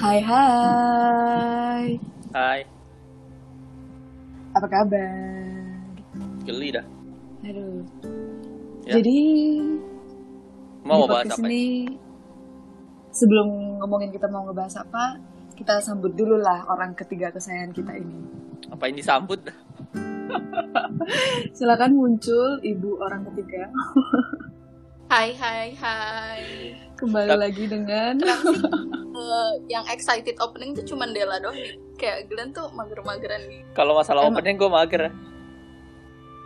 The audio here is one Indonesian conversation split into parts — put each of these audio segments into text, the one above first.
Hai hai. Hai, Apa kabar? geli dah. Aduh. Ya. Jadi Mau di bahas apa? ini sebelum ngomongin kita mau ngebahas apa, kita sambut dulu lah orang ketiga kesayangan kita ini. Apa ini disambut dah? Silakan muncul ibu orang ketiga. Hai hai hai. Kembali Tapi- lagi dengan Eh, yang excited opening tuh cuman Della doang nih. Kayak Glenn tuh mager-mageran nih. Kalau masalah Emang- opening gue mager.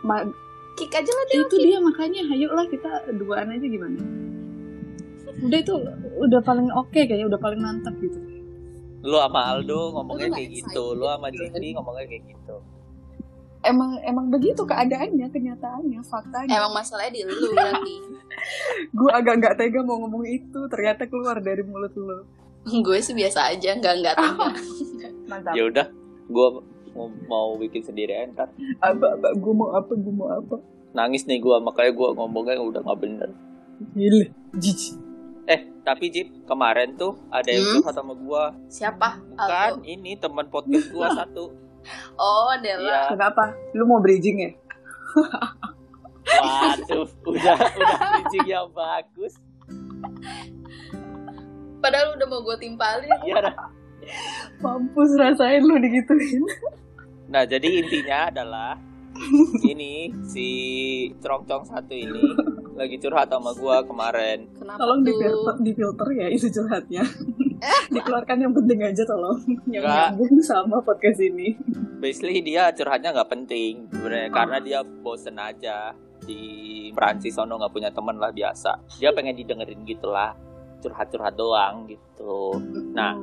Ma- Kick aja lah dia. itu dia makanya ayo lah kita duaan aja gimana? Udah itu udah paling oke kayaknya udah paling mantap gitu. Lu sama Aldo ngomongnya kayak gitu, lu sama Glenn. Cindy ngomongnya kayak gitu. Emang emang begitu keadaannya, kenyataannya, faktanya. Emang masalahnya di lu berarti. gue agak nggak tega mau ngomong itu ternyata keluar dari mulut lo Gue sih biasa aja, nggak nggak tega. mantap Ya udah, gue mau, mau bikin sendiri aja ntar. apa apa gue mau apa gue mau apa Nangis nih gue, makanya gue ngomongnya udah nggak bener. gila jijik Eh, tapi Jip, kemarin tuh ada yang Hmm? curhat sama gue. Siapa? Bukan, Aldo. ini teman podcast gue satu. Oh, Della. Iya. kenapa lu mau bridging ya Waduh, udah udah bridging yang bagus. Padahal udah mau gue timpalin. Iya dah. mampus rasain lu digituin Nah, jadi intinya adalah ini si Trongcong satu ini lagi curhat sama gua kemarin. Kenapa tolong di tuh? filter, di filter ya itu curhatnya dikeluarkan yang penting aja tolong. Yang nyambung sama podcast ini. Basically dia curhatnya nggak penting sebenarnya karena dia bosen aja di Perancis sono nggak punya teman lah biasa. Dia pengen didengerin gitu lah curhat-curhat doang gitu. Nah,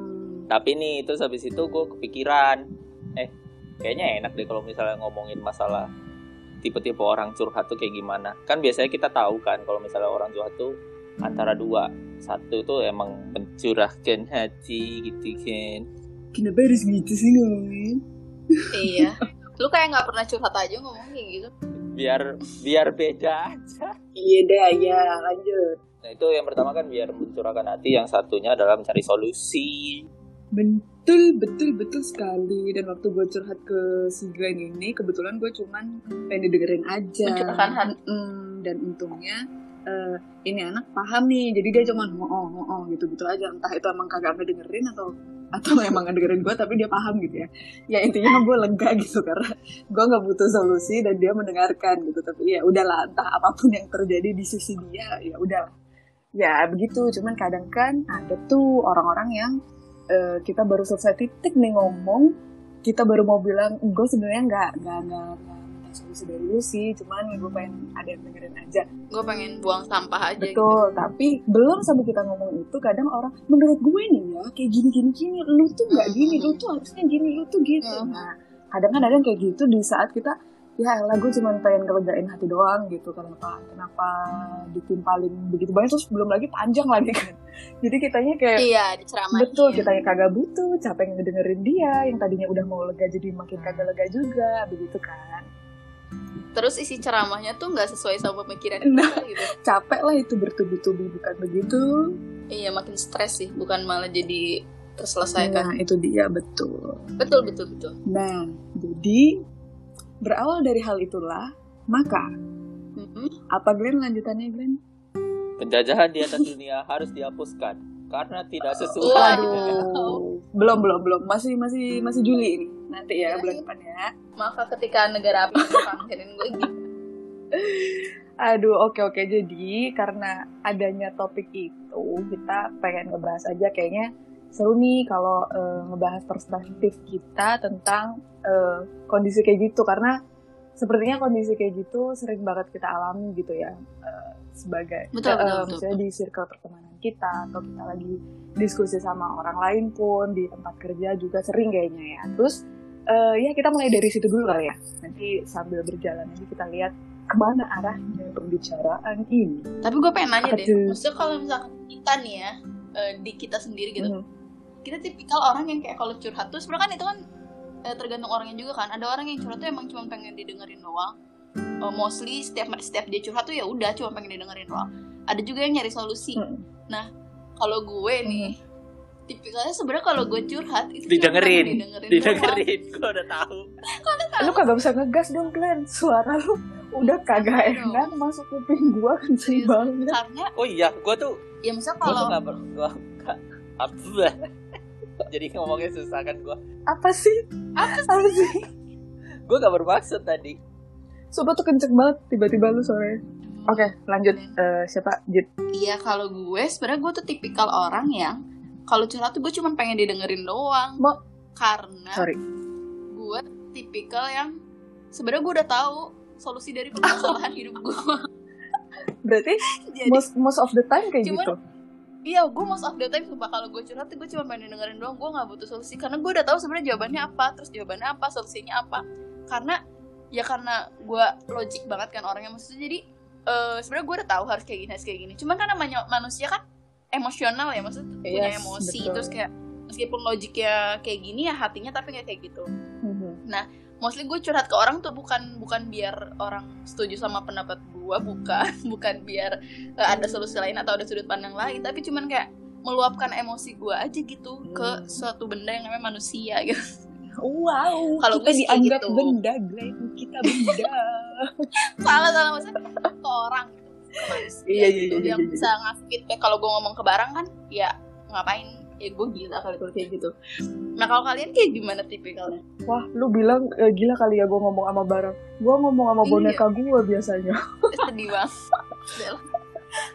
tapi nih terus habis itu gue kepikiran eh kayaknya enak deh kalau misalnya ngomongin masalah tipe-tipe orang curhat tuh kayak gimana. Kan biasanya kita tahu kan kalau misalnya orang curhat tuh antara dua satu tuh emang mencurahkan hati gitu kan kenapa harus gitu sih ngomongin Iya. Lu kayak nggak pernah curhat aja ngomong kayak gitu. biar biar beda aja iya deh ya lanjut nah itu yang pertama kan biar mencurahkan hati yang satunya adalah mencari solusi Betul, betul, betul sekali. Dan waktu gue curhat ke si Glenn ini, kebetulan gue cuman pengen didengerin aja. Mencurahkan hati. Mm, dan untungnya eh, ini anak paham nih. Jadi dia cuman oh oh oh, oh gitu-gitu aja. Entah itu emang kagak dengerin atau atau emang dengerin gue tapi dia paham gitu ya. Ya intinya gue lega gitu karena gue nggak butuh solusi dan dia mendengarkan gitu. Tapi ya udahlah, entah apa pun yang terjadi di sisi dia, ya udahlah. Ya begitu. Cuman kadang kan ada tuh orang-orang yang eh, kita baru selesai titik nih ngomong kita baru mau bilang gue sebenarnya nggak nggak solusi dari lu sih cuman gue pengen ada yang dengerin aja Gue pengen buang sampah aja gitu. betul tapi belum sampai kita ngomong itu kadang orang menurut gue nih ya kayak gini gini gini lu tuh nggak gini lu tuh harusnya gini lu tuh gitu Mhm. nah kadang kan ada yang kayak gitu di saat kita ya elah gue cuma pengen ngelegain hati doang gitu kenapa kenapa ditimpalin begitu banyak terus belum lagi panjang lagi kan jadi kitanya kayak Iya. Betul, kita yang kagak butuh, capek ngedengerin dia, yang tadinya udah mau lega jadi makin kagak lega juga, begitu kan. Terus isi ceramahnya tuh nggak sesuai sama pemikiran Nah. kita gitu. Capek lah itu bertubi-tubi, bukan begitu? Iya, makin stres sih, bukan malah jadi terselesaikan. Nah, itu dia, betul. Betul, betul, betul. Nah, jadi berawal dari hal itulah, maka, Mhm. apa Glenn lanjutannya Glenn? penjajahan di atas dunia harus dihapuskan karena tidak sesuai Waduh. Belum, belum, belum. Masih, masih, masih Juli ini. Nanti ya, Ya, bulan depan ya. Maka ketika negara api ngangkirin gue gitu. Aduh, oke oke. Jadi karena adanya topik itu, kita pengen ngebahas aja kayaknya seru nih kalau eh, ngebahas perspektif kita tentang eh, kondisi kayak gitu karena sepertinya kondisi kayak gitu sering banget kita alami gitu ya eh, sebagai Betul, eh, betul, betul. misalnya di circle pertemanan kita atau kita lagi diskusi sama orang lain pun di tempat kerja juga sering kayaknya ya. Terus eh, ya kita mulai dari situ dulu kali ya. Nanti sambil berjalan nanti kita lihat ke mana arahnya pembicaraan ini. Tapi gue pengen nanya Apa deh, tuh? maksudnya kalau misalkan kita nih ya, eh, di kita sendiri gitu, Mhm. kita tipikal orang yang kayak kalau curhat tuh sebenarnya kan itu kan eh, tergantung orangnya juga kan. Ada orang yang curhat tuh emang cuma pengen didengerin doang. Eh, mostly setiap setiap dia curhat tuh ya udah cuma pengen didengerin doang. Ada juga yang nyari solusi. Mhm. Kalau gue nih, tipikalnya sebenarnya kalau gue curhat itu Didengerin. didengerin. Didengerin, gue udah tahu. lu kagak bisa ngegas dong Glenn. Suara lu udah kagak Iya dong. enak masuk kuping gua kenceng Serius. banget. karena Oh iya, gue tuh ya misalnya gue tuh kalau gue nggak apa jadi ngomongnya susah kan gue apa sih? Apa apa sih? Gue gak bermaksud tadi. Sumpah tuh kenceng banget tiba-tiba lu sore oke lanjut. Eh, siapa? Jit. Iya kalau gue sebenarnya gue tuh tipikal orang yang kalau curhat tuh gue cuma pengen didengerin doang. Mo- Karena sorry gue tipikal yang sebenarnya gue udah tahu solusi dari permasalahan hidup gue. berarti Jadi most most of the time kayak Cuman- gitu iya gue most of the time sumpah kalau gue curhat tuh gue cuma pengen didengerin doang. Gue nggak butuh solusi karena gue udah tahu sebenarnya jawabannya apa, terus jawabannya apa, solusinya apa. Karena ya karena gue logik banget kan orangnya maksudnya jadi eh sebenarnya gue udah tahu harus kayak gini harus kayak gini. Cuman kan namanya manusia kan emosional ya maksudnya punya Yes, emosi betul. terus kayak meskipun logiknya kayak gini ya hatinya tapi nggak kayak gitu Mhm. mostly gue curhat ke orang tuh bukan bukan biar orang setuju sama pendapat gue bukan bukan biar eh, ada solusi lain atau ada sudut pandang lain tapi cuman kayak meluapkan emosi gue aja gitu ke Hmm. suatu benda yang namanya manusia gitu wow Kalau kita dianggap gitu. benda Glenn kita benda salah salah maksudnya ke orang manusia Iya, iya, gitu iya, yang iya, iya. bisa ngasih feedback. Kalau gue ngomong ke barang kan ya ngapain? Ya gue gila kali kalau kayak gitu. Nah kalau kalian kayak gimana tipikalnya? Wah lu bilang eh, gila kali ya gue ngomong sama barang. Gue ngomong sama Iya. boneka gue biasanya. Sedih banget.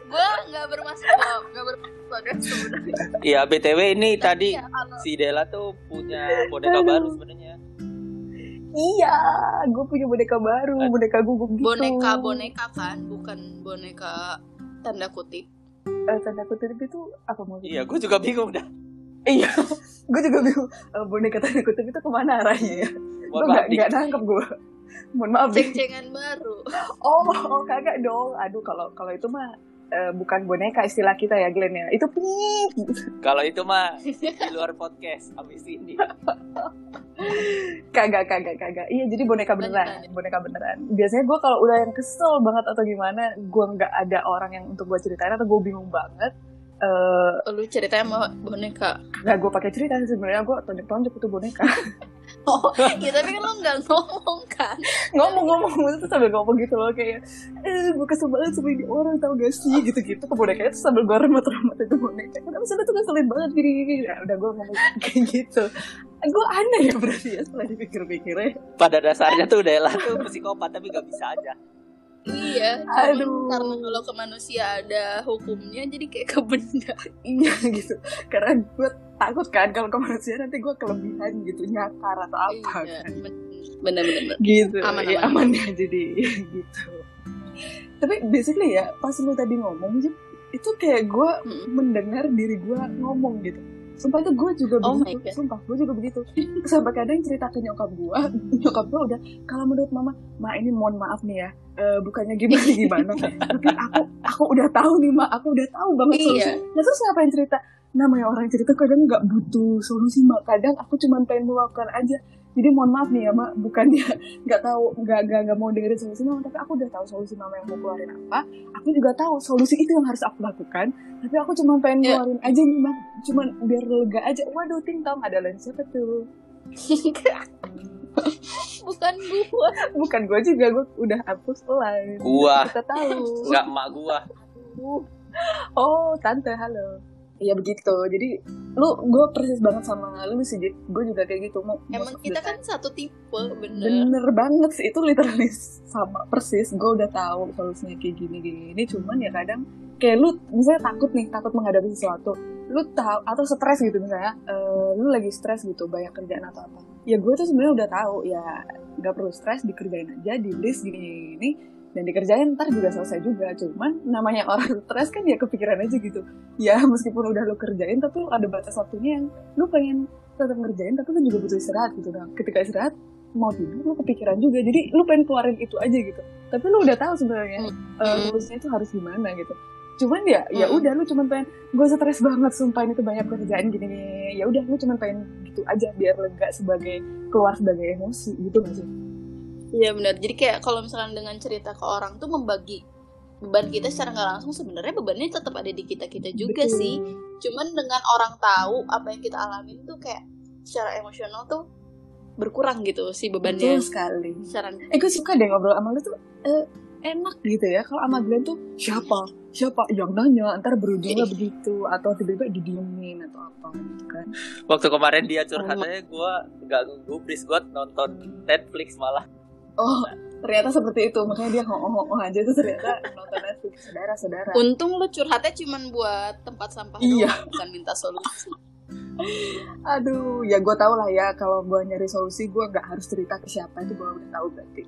Gue nggak bermaksud loh nggak guys, sebenarnya. Iya btw ini Tapi tadi ya, kalau- si Dela tuh punya boneka baru sebenarnya iya gue punya boneka baru Eh. boneka gugup gitu. boneka boneka kan bukan boneka tanda kutip. Eh, tanda kutip itu apa maksudnya? Iya gue juga bingung dah. Iya gue juga bingung. Eh, boneka tanda kutip itu ke mana arahnya ya? Gue nggak nggak nangkep gue mohon maaf ceng-cengan baru. Oh oh kagak dong. Aduh kalau kalau itu mah eh, bukan boneka istilah kita ya Glenn ya. Itu pip kalau itu mah di luar podcast abis ini kagak kagak kagak iya jadi boneka beneran. boneka beneran. Biasanya gue kalau udah yang kesel banget atau gimana gue nggak ada orang yang untuk gue ceritain atau gue bingung banget eh lu ceritanya mau boneka. Nggak gue pakai cerita sih sebenarnya gue tonjok tonjok itu boneka. Oh ya tapi kan lu nggak ngomong kan? Ngomong-ngomong itu sambil ngomong gitu loh kayak eh gue kesel banget sama ini orang tau gak sih? Gitu-gitu ke bonekanya tuh sambil gue remat-remat itu boneka. Kenapa lu tuh ngeselin banget gini gini ya udah gue ngomong kayak gitu gue aneh ya berarti ya setelah dipikir-pikirnya. Pada dasarnya tuh Dela tuh psikopat tapi gak bisa aja. Iya Aduh. karena kalau ke manusia ada hukumnya jadi kayak ke benda. Iya gitu. Karena gue takut kan kalau ke manusia nanti gue kelebihan gitu nyakar atau apa iya kan. bener-bener gitu. Aman, ya aman. aman ya jadi gitu. Tapi basically ya pas lu tadi ngomong itu kayak gue mendengar diri gue ngomong gitu sumpah itu gue juga Oh begitu sumpah gue juga begitu. Sampai kadang cerita ke nyokap gue nyokap gue udah kalau menurut mama ma ini mohon maaf nih ya eh, bukannya gimana gimana tapi aku aku udah tahu nih ma aku udah tahu banget Iya. solusi nah terus ngapain cerita? Namanya orang cerita kadang nggak butuh solusi mak kadang aku cuma pengen meluapkan aja jadi mohon maaf nih ya mak. Bukannya nggak tahu nggak nggak nggak mau dengerin solusi mama tapi aku udah tahu solusi mama yang mau keluarin apa. Aku juga tahu solusi itu yang harus aku lakukan. Tapi aku cuma pengen Iya. keluarin aja nih mak. Cuma biar lega aja. Waduh ting tong ada lain siapa tuh? Bukan gua. Bukan gue juga gue udah hapus lain Gua. kita tahu. Nggak emak gua. Oh tante halo Iya begitu, jadi lu gue persis banget sama lu sih. Gue juga kayak gitu. Mau emang kita kan satu tipe bener. Bener banget sih itu literally sama persis. Gue udah tahu solusinya kayak gini gini gini cuman ya kadang kayak lu misalnya takut nih takut menghadapi sesuatu. Lu tahu atau stres gitu misalnya eh, lu lagi stres gitu banyak kerjaan atau apa. Ya gue tuh sebenarnya udah tahu ya nggak perlu stres dikerjain aja di list gini, gini dan dikerjain ntar juga selesai juga. Cuman namanya orang stres kan ya kepikiran aja gitu. Ya meskipun udah lu kerjain tapi lu ada batas waktunya yang lu pengen tetap ngerjain tapi lu juga butuh istirahat gitu nah ketika istirahat mau tidur lu kepikiran juga. Jadi lu pengen keluarin itu aja gitu. Tapi lu udah tahu sebenarnya eh, rumusnya itu harus gimana gitu. Cuman ya ya Hmm. udah lu cuman pengen gue stres banget sumpah ini tuh banyak kerjaan gini gini ya udah lu cuman pengen gitu aja biar lega sebagai keluar sebagai emosi gitu gak sih Iya benar. Jadi kayak kalau misalkan dengan cerita ke orang tuh membagi beban kita secara nggak langsung sebenarnya bebannya tetap ada di kita kita juga Betul. sih cuman dengan orang tahu apa yang kita alamin tuh kayak secara emosional tuh berkurang gitu si bebannya Betul sekali. secara Eh gue suka deh ngobrol sama lu tuh eh, enak gitu ya. Kalau sama Glenn tuh siapa? Siapa yang nanya? Ntar berujungnya begitu atau tiba-tiba didiemin atau apa gitu kan. Waktu kemarin dia curhat aja gue nggak gubris gue nonton Netflix malah. Oh, ternyata seperti itu. Makanya dia ngomong-ngomong aja tuh ternyata nonton Netflix. Saudara-saudara. untung lu curhatnya cuman buat tempat sampah Iya. doang bukan minta solusi Aduh, ya gue tau lah ya kalau gue nyari solusi gue nggak harus cerita ke siapa itu gue udah tahu berarti.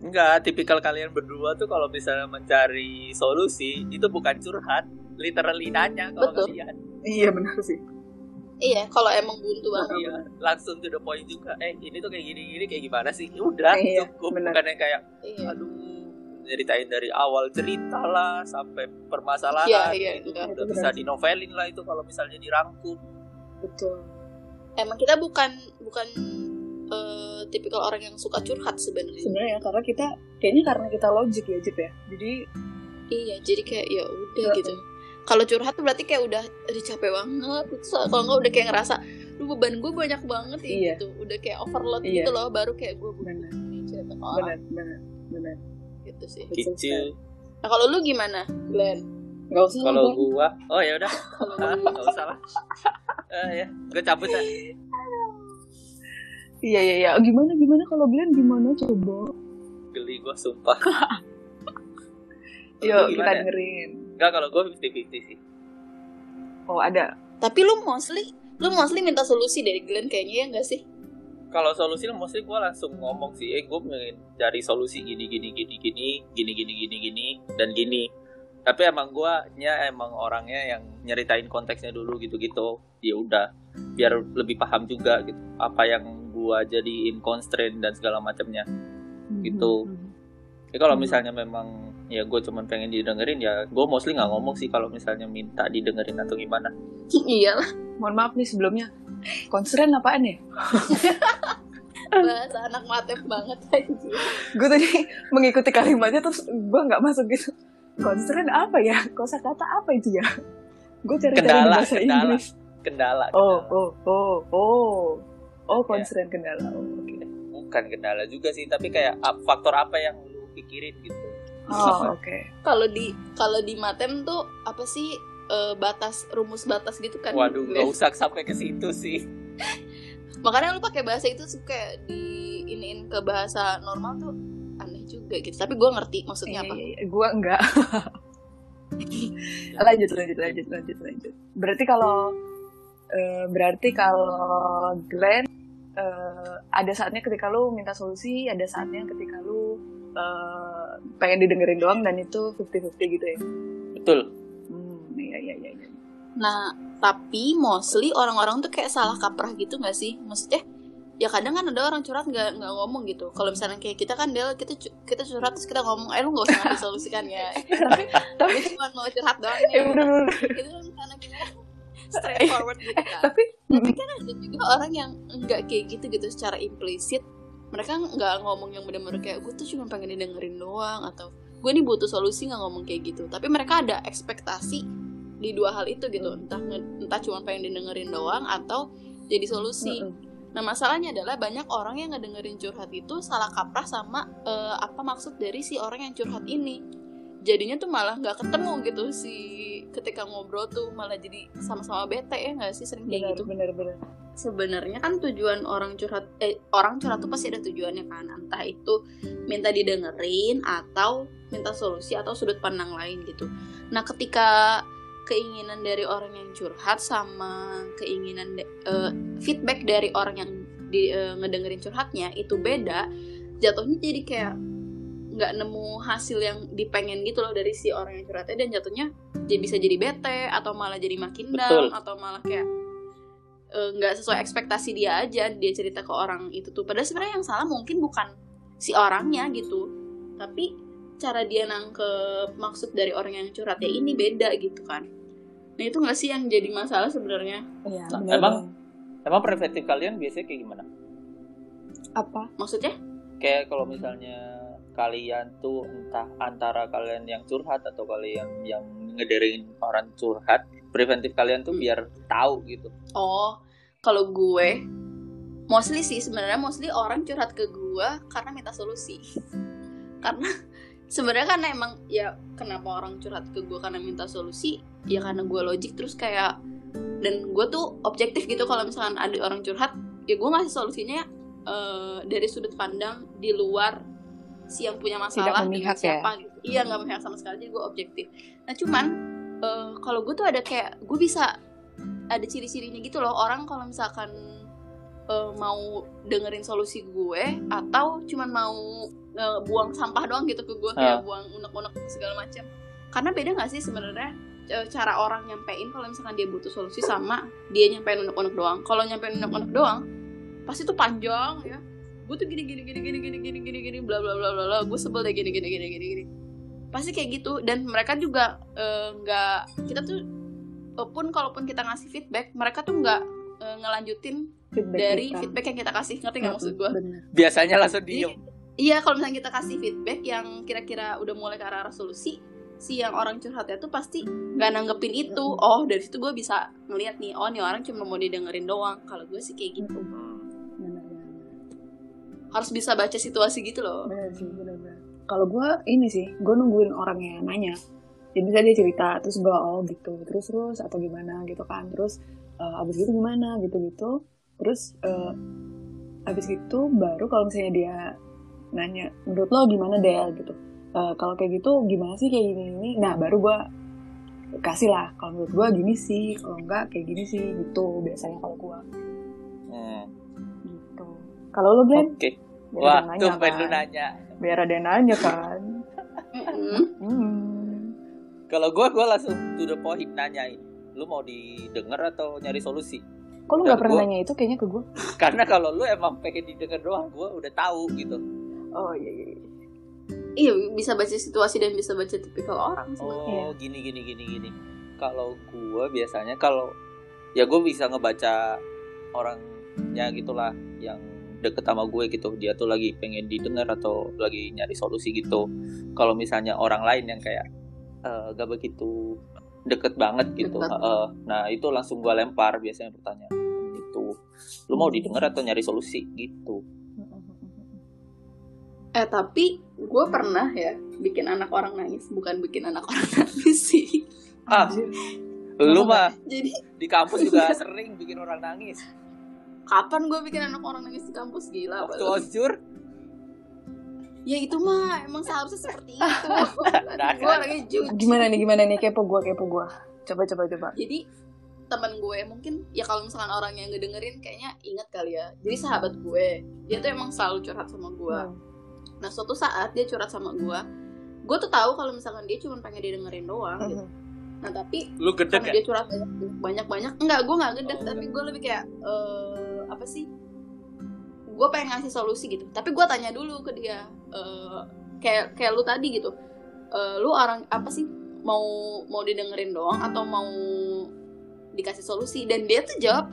Enggak, tipikal kalian berdua tuh kalau misalnya mencari solusi itu bukan curhat, literally nanya kalau Betul. kalian. Iya benar sih. Iya kalau emang buntu banget Iya, langsung to the point juga. Eh, ini tuh kayak gini gini kayak gimana sih? Ya Udah, Iya, cukup. bener. Bukan yang kayak iya aduh ceritain dari awal cerita lah sampai permasalahan. Iya, iya, itu iya. udah Itu bisa benar. dinovelin lah itu kalau misalnya dirangkum. Betul. emang kita bukan bukan eh, tipikal orang yang suka curhat sebenarnya Sebenarnya karena kita kayaknya karena kita logik ya Jip ya. Jadi iya jadi kayak ya udah Iya. gitu kalau curhat tuh berarti kayak udah udah capek banget Terus kalau nggak udah kayak ngerasa lu beban gue banyak banget ya Iya. gitu udah kayak overload Iya. gitu loh baru kayak gue Benar. benar benar benar. gitu sih Betul Gitu. nah kalau lu gimana Glenn Gak usah Kalau gua, oh ya udah, ah, nggak usah lah. Eh ya, gue cabut ya. Iya iya iya. Gimana gimana kalau Glenn gimana coba? Geli gue sumpah. Yuk kita gimana? dengerin. Enggak kalau gue 50-50 sih. Oh ada. tapi lu mostly lu mostly minta solusi dari Glenn kayaknya ya enggak sih Kalau solusi mostly gue langsung ngomong sih, eh gue pengen cari solusi gini gini gini gini gini gini gini gini dan gini. Tapi emang gue nya emang orangnya yang nyeritain konteksnya dulu gitu-gitu. Ya udah, biar lebih paham juga gitu apa yang gue jadiin constraint dan segala macamnya. Gitu. Ya kalau Hmm. misalnya memang ya gue cuman pengen didengerin ya gue mostly nggak ngomong sih kalau misalnya minta didengerin atau gimana. iyalah Mohon maaf nih sebelumnya. Konstren apaan ya? bahasa anak matem banget aja Gue tadi mengikuti kalimatnya terus gue nggak masuk gitu. Konstren apa ya? Kosa kata apa itu ya? Gue cari-cari di Kendala, bahasa kendala. Inggris. Kendala. Oh, kendala. oh, oh, oh. Oh, konstren kendala. Oh, oke. bukan kendala juga sih tapi kayak faktor apa yang lu pikirin gitu Oh, oke. kalau di kalau di matem tuh apa sih eh, batas rumus batas gitu kan waduh Glenn? gak usah sampai ke situ sih makanya lu pakai bahasa itu suka di iniin ke bahasa normal tuh aneh juga gitu tapi gue ngerti maksudnya apa Iya, iya. Gue enggak. lanjut, lanjut, lanjut, lanjut, lanjut. Berarti kalau eh, berarti kalau Glenn eh, ada saatnya ketika lu minta solusi, ada saatnya ketika lu eh, pengen didengerin doang dan itu 50-50 gitu ya. betul Hmm, iya, iya, iya. iya. nah tapi mostly orang-orang tuh kayak salah kaprah gitu nggak sih maksudnya ya kadang kan ada orang curhat nggak nggak ngomong gitu kalau misalnya kayak kita kan Del kita kita curhat terus kita ngomong eh lu nggak usah disolusikan ya tapi, tapi, cuma mau curhat doang eh, bener, bener. itu kan karena kita straightforward gitu kan tapi, tapi kan ada juga orang yang nggak kayak gitu gitu secara implisit mereka nggak ngomong yang benar-benar kayak gue tuh cuma pengen didengerin doang atau gue nih butuh solusi nggak ngomong kayak gitu. Tapi mereka ada ekspektasi di dua hal itu gitu entah entah cuma pengen didengerin doang atau jadi solusi. Nah masalahnya adalah banyak orang yang ngedengerin curhat itu salah kaprah sama eh, apa maksud dari si orang yang curhat ini jadinya tuh malah nggak ketemu gitu si ketika ngobrol tuh malah jadi sama-sama bete ya nggak sih? Sering kayak gitu. bener, bener. sebenarnya kan tujuan orang curhat eh orang curhat tuh pasti ada tujuannya kan. Entah itu minta didengerin atau minta solusi atau sudut pandang lain gitu. Nah ketika keinginan dari orang yang curhat sama keinginan de- eh, feedback dari orang yang di, eh, ngedengerin curhatnya itu beda jatuhnya jadi kayak nggak nemu hasil yang dipengen gitu loh dari si orang yang curhatnya. Dan jatuhnya jadi bisa jadi bete atau malah jadi makin down Betul. atau malah kayak eh, nggak sesuai ekspektasi dia aja dia cerita ke orang itu tuh. Padahal sebenarnya yang salah mungkin bukan si orangnya gitu. Tapi cara dia nangkep maksud dari orang yang curhat ya ini beda gitu kan. Nah itu nggak sih yang jadi masalah sebenarnya? Iya, Nah, emang- emang perspektif kalian biasanya kayak gimana? Apa? maksudnya? Kayak kalau misalnya kalian tuh entah antara kalian yang curhat atau kalian yang ngederin orang curhat preventif kalian tuh Hmm. biar tahu gitu Oh, kalau gue mostly sih sebenarnya mostly orang curhat ke gue karena minta solusi. karena sebenarnya kan emang ya kenapa orang curhat ke gue karena minta solusi ya karena gue logik terus kayak dan gue tuh objektif gitu kalau misalkan ada orang curhat ya gue ngasih solusinya eh, dari sudut pandang di luar si yang punya masalah dengan memihak ya? siapa gitu. Iya nggak memihak sama sekali jadi gue objektif. Nah cuman eh, kalau gue tuh ada kayak gue bisa ada ciri-cirinya gitu loh. Orang kalau misalkan eh, mau dengerin solusi gue atau cuman mau eh, buang sampah doang gitu ke gue kayak Ah. buang unek-unek segala macam. Karena beda nggak sih sebenarnya eh, cara orang nyampein kalau misalkan dia butuh solusi sama dia nyampein unek-unek doang. Kalau nyampein unek-unek doang pasti tuh panjang ya gue tuh gini gini gini gini gini gini gini gini bla bla bla bla bla gue sebel deh gini gini gini gini gini pasti kayak gitu dan mereka juga eh, nggak kita tuh eh, pun kalaupun kita ngasih feedback mereka tuh nggak eh, ngelanjutin Feedback dari kita. feedback yang kita kasih ngerti nggak maksud gue biasanya langsung Jadi, diem Iya, kalau misalnya kita kasih feedback yang kira-kira udah mulai ke arah solusi, si yang orang curhatnya tuh pasti nggak nanggepin itu. Oh, dari situ gue bisa ngeliat nih, oh nih orang cuma mau didengerin doang. Kalau gue sih kayak gitu. Harus bisa baca situasi gitu loh. Bener sih, bener-bener. Kalau gue ini sih, gue nungguin orangnya nanya. Jadi misalnya dia cerita, terus gue oh gitu, terus terus atau gimana gitu kan, terus eh, abis gitu gimana gitu-gitu, terus eh, abis gitu baru kalau misalnya dia nanya, menurut lo gimana Del gitu, Eh, kalau kayak gitu gimana sih kayak gini gini, nah baru gue kasih lah, kalau menurut gue gini sih, kalau enggak kayak gini sih gitu biasanya kalau gue Hmm, gitu. Kalau lo Glenn, oke biar wah yang tuh nanya pengen lu kan. nanya biar ada yang nanya kan. Hmm. kalau gue gue langsung to the point nanyain lu mau didengar atau nyari solusi Kok lu Dan gak pernah gua- nanya itu kayaknya ke gue? karena kalau lu emang pengen didengar doang gue udah tahu gitu Oh iya iya. iya. Iya, bisa baca situasi dan bisa baca tipikal orang Oh, sebenarnya. gini gini gini gini. Kalau gua biasanya kalau ya gue bisa ngebaca orangnya gitulah yang deket sama gue gitu. Dia tuh lagi pengen didengar atau lagi nyari solusi gitu. Kalau misalnya orang lain yang kayak eh, gak begitu deket banget gitu. Dekat. Heeh. nah itu langsung gua lempar biasanya pertanyaan itu. Lu mau didengar atau nyari solusi gitu? Eh tapi gue pernah ya bikin anak orang nangis, bukan bikin anak orang nangis sih. Ah, lu mah Jadi di kampus juga sering bikin orang nangis. Kapan gue bikin anak orang nangis di kampus gila? Waktu osjur Ya itu mah emang seharusnya seperti itu. Nah, gue lagi jujur. Gimana nih gimana nih kepo gue kepo gue. Coba coba coba. Jadi teman gue mungkin ya kalau misalkan orang yang ngedengerin kayaknya inget kali ya. Jadi sahabat gue dia tuh emang selalu curhat sama gue. Hmm. Nah suatu saat dia curhat sama gue, gue tuh tahu kalau misalkan dia cuma pengen didengerin doang. Gitu. Nah tapi lu gede karena ya? dia curhat banyak banyak, enggak gue nggak gede, Oh, tapi gue lebih kayak eh, apa sih? Gue pengen ngasih solusi gitu. Tapi gue tanya dulu ke dia, eh, kayak kayak lu tadi gitu. Eh, lu orang apa sih? Mau mau didengerin doang atau mau dikasih solusi? Dan dia tuh jawab,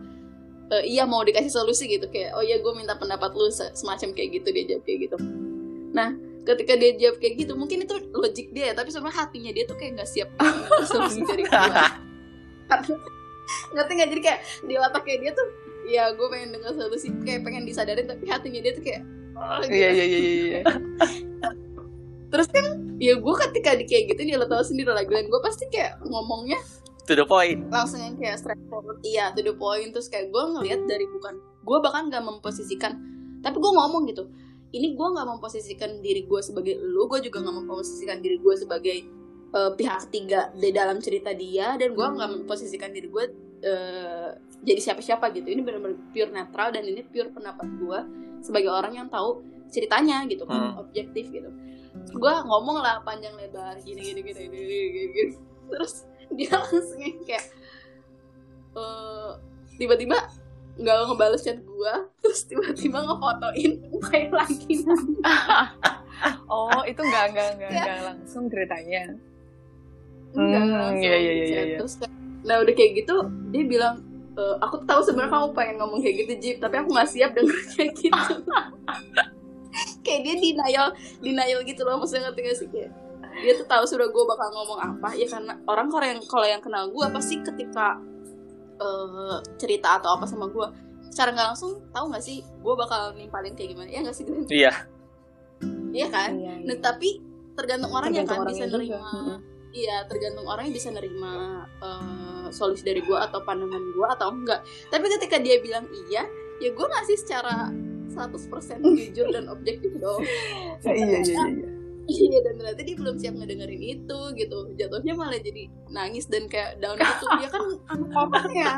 "Eh, iya mau dikasih solusi gitu. Kayak oh iya gue minta pendapat lu se- semacam kayak gitu dia jawab kayak gitu. Nah ketika dia jawab kayak gitu mungkin itu logik dia ya, tapi sebenarnya hatinya dia tuh kayak nggak siap solusi dari gue ngerti nggak jadi kayak di otaknya dia tuh ya gue pengen dengar solusi kayak pengen disadarin tapi hatinya dia tuh kayak oh, gitu. Iya iya iya iya. iya. terus kan ya gue ketika di kayak gitu dia lo tau sendiri lah dan gue pasti kayak ngomongnya to the point. langsung yang kayak straightforward iya to the point terus kayak gue ngelihat dari bukan gue bahkan nggak memposisikan tapi gue ngomong gitu ini gue nggak memposisikan diri gue sebagai lu gue juga nggak memposisikan diri gue sebagai eh, pihak ketiga di dalam cerita dia dan gue nggak memposisikan diri gue eh, jadi siapa-siapa gitu ini benar-benar pure netral dan ini pure pendapat gue sebagai orang yang tahu ceritanya gitu kan Hmm. objektif gitu gue ngomong lah panjang lebar gini gini gini gini, gini, gini, gini. terus dia langsung yang kayak eh, tiba-tiba nggak ngebales chat gue terus tiba-tiba ngefotoin main lagi Oh itu nggak nggak nggak Iya. nggak langsung ceritanya. Enggak Hmm, langsung iya, iya, iya, chat. iya. terus kayak- nah udah kayak gitu dia bilang e, aku tahu sebenarnya kamu pengen ngomong kayak gitu Jip tapi aku nggak siap denger kayak gitu kayak dia denial denial gitu loh maksudnya ngerti gak sih kayak dia tuh tahu sudah gue bakal ngomong apa ya karena orang kalau yang kalau yang kenal gue pasti ketika eh, cerita atau apa sama gue secara nggak langsung tahu nggak sih gue bakal nimpalin kayak gimana ya nggak sih Glenn? iya iya kan Iya, iya. nah tapi tergantung orangnya Tergantung kan bisa orangnya juga. Iya tergantung orangnya bisa nerima eh, solusi dari gue atau pandangan gue atau enggak. Tapi ketika dia bilang iya ya gue ngasih secara 100% jujur dan objektif dong. Iya iya iya iya. Iya dan ternyata dia belum siap ngedengerin itu gitu. Jatuhnya malah jadi nangis dan kayak down gitu. Dia kan anak orang ya.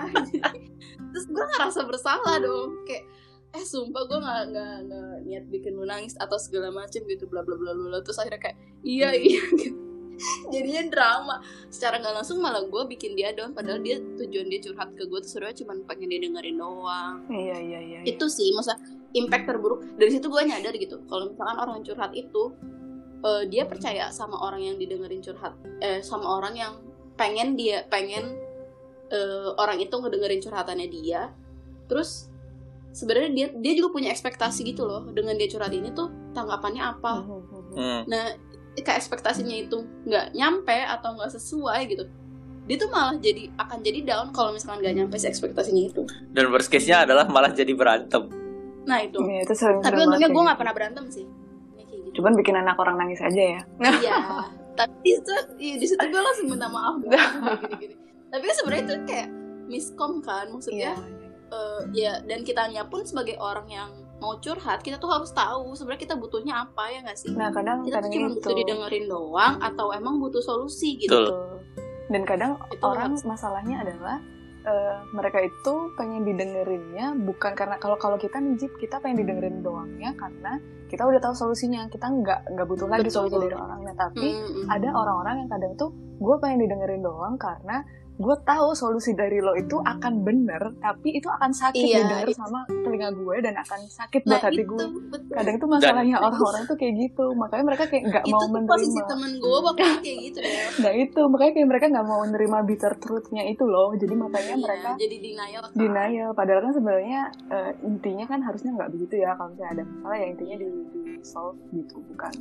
Terus gue ngerasa bersalah dong. Kayak eh sumpah gue gak, nggak nggak niat bikin lu nangis atau segala macem gitu bla bla bla bla terus akhirnya kayak iya iya gitu jadinya drama. Secara nggak langsung malah gue bikin dia down padahal dia tujuan dia curhat ke gue tuh sebenarnya cuma pengen dia dengerin doang. Iya iya iya. itu sih masa impact terburuk. Dari situ gue nyadar gitu kalau misalkan orang curhat itu eh, dia percaya sama orang yang didengerin curhat eh sama orang yang pengen dia pengen eh, orang itu ngedengerin curhatannya dia. Terus sebenarnya dia dia juga punya ekspektasi gitu loh dengan dia curhat ini tuh tanggapannya apa. Hmm. nah ketika ekspektasinya itu nggak nyampe atau nggak sesuai gitu dia tuh malah jadi akan jadi down kalau misalkan nggak nyampe si ekspektasinya itu. Dan worst case-nya adalah malah jadi berantem. Nah itu. Iya itu sering. tapi untungnya gue nggak pernah berantem sih. Ya, kayak gitu. Cuman bikin anak orang nangis aja ya. iya. Tapi di situ iya, di situ gue langsung minta maaf gini-gini. Tapi kan sebenarnya itu kayak miskom kan maksudnya eh, ya dan kitanya pun sebagai orang yang mau curhat kita tuh harus tahu sebenarnya kita butuhnya apa ya nggak sih Nah kadang kita tuh kadang cuma itu. butuh didengerin doang atau emang butuh solusi gitu Betul. Dan kadang Itu orang harus- masalahnya adalah eh, mereka itu pengen didengerinnya bukan karena kalau kalau kita nih Jip, kita pengen didengerin doangnya karena kita udah tahu solusinya kita nggak nggak butuh lagi Betul. solusi dari orangnya tapi Mm, mm. ada orang-orang yang kadang tuh gue pengen didengerin doang karena gue tahu solusi dari lo itu akan bener tapi itu akan sakit Iya, didengar iya. sama telinga gue dan akan sakit nah buat hati itu gue. betul. Kadang tuh masalahnya orang-orang tuh kayak gitu makanya mereka kayak nggak itu mau tuh posisi menerima temen gue waktu itu kayak gitu deh nah itu makanya kayak mereka nggak mau menerima bitter truthnya itu loh. Jadi makanya Iya, mereka jadi denial kan. denial. Padahal kan sebenarnya eh, intinya kan harusnya nggak begitu ya. Kalau misalnya ada masalah ya intinya di, di solve gitu. Bukan